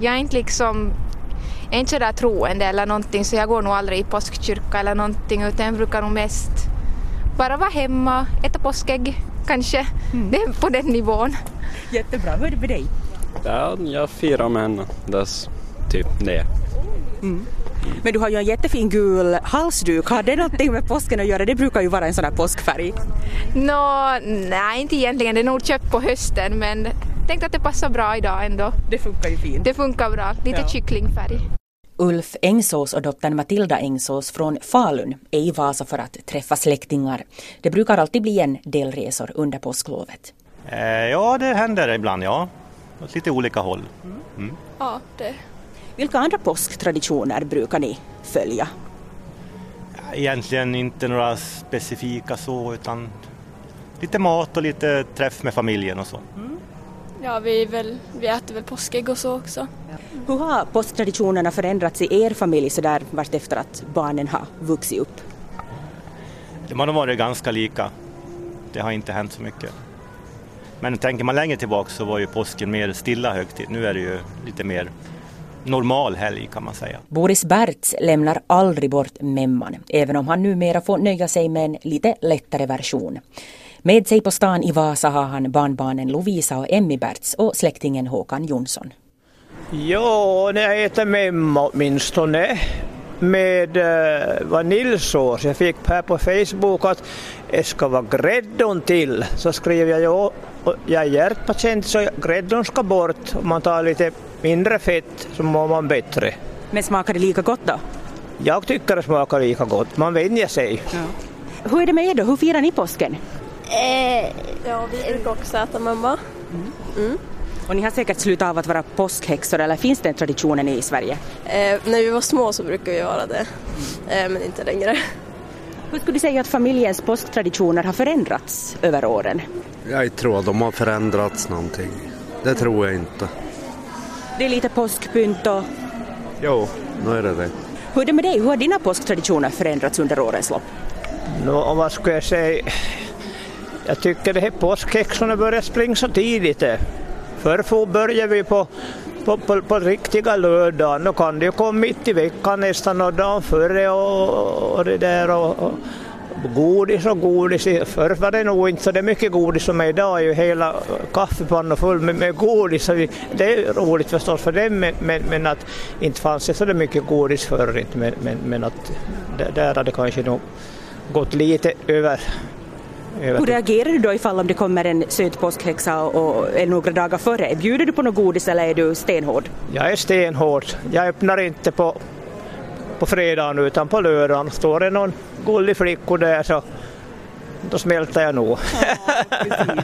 Jag är inte liksom jag är inte sådär troende eller någonting så jag går nog aldrig i påskkyrka eller någonting utan jag brukar nog mest bara vara hemma, äta påskägg kanske. Mm. Det är på den nivån. Jättebra. Hur är det med dig? Ja, jag firar med. Det är typ det. Mm. Men du har ju en jättefin gul halsduk. Har det någonting med påsken att göra? Det brukar ju vara en sån här påskfärg. Nå, nej, inte egentligen. Det är nog köpt på hösten men tänkte att det passar bra idag ändå. Det funkar ju fint. Det funkar bra. Lite ja. kycklingfärg. Ulf Engsås och dottern Matilda Engsås från Falun är i Vasa för att träffa släktingar. Det brukar alltid bli en del resor under påsklovet. Eh, ja, det händer ibland, ja. Åt lite olika håll. Mm. Ja, det. Vilka andra påsktraditioner brukar ni följa? Egentligen inte några specifika så, utan lite mat och lite träff med familjen och så. Mm. Ja, vi, väl, vi äter väl påskägg och så också. Hur har påsktraditionerna förändrats i er familj så där efter att barnen har vuxit upp? De har nog varit ganska lika. Det har inte hänt så mycket. Men tänker man längre tillbaka så var ju påsken mer stilla högtid. Nu är det ju lite mer normal helg kan man säga. Boris Berts lämnar aldrig bort memman, även om han numera får nöja sig med en lite lättare version. Med sig på stan i Vasa har han barnbarnen Lovisa och Emmy Berts och släktingen Håkan Jonsson. Ja, jag äter memma åtminstone med uh, vaniljsås. Jag fick här på Facebook att det ska vara gräddon till. Så skrev jag ja, jag är hjärtpatient så gräddon ska bort. Om man tar lite mindre fett så mår man bättre. Men smakar det lika gott då? Jag tycker det smakar lika gott. Man vänjer sig. Ja. Hur är det med er då? Hur firar ni påsken? Eh, ja, vi brukar också äta mamma. Mm. Mm. Och ni har säkert slutat av att vara påskhäxor eller finns den traditionen i Sverige? Eh, när vi var små så brukade vi vara det, eh, men inte längre. Hur skulle du säga att familjens påsktraditioner har förändrats över åren? Jag tror att de har förändrats någonting. Det tror jag inte. Det är lite påskpynt och... Jo, nu är det det. Hur är det med dig? Hur har dina påsktraditioner förändrats under årens lopp? Nå, vad ska jag säga? Jag tycker det här påskhäxorna börjar springa så tidigt. Förr började vi på, på, på, på riktiga lördagen. Nu kan det ju komma mitt i veckan nästan och dagen före och, och det där. Och, och, godis och godis. Förr var det nog inte så det mycket godis som är idag. är ju hela kaffepannan full med, med godis. Det är roligt förstås för dem men, men, men att inte fanns det så mycket godis förr. Men, men, men att där hade det kanske nog gått lite över hur reagerar du då ifall om det kommer en söt påskhäxa och är några dagar före? Bjuder du på något godis eller är du stenhård? Jag är stenhård. Jag öppnar inte på, på fredagen utan på lördagen. Står det någon gullig flicka där så då smälter jag nog. Ja,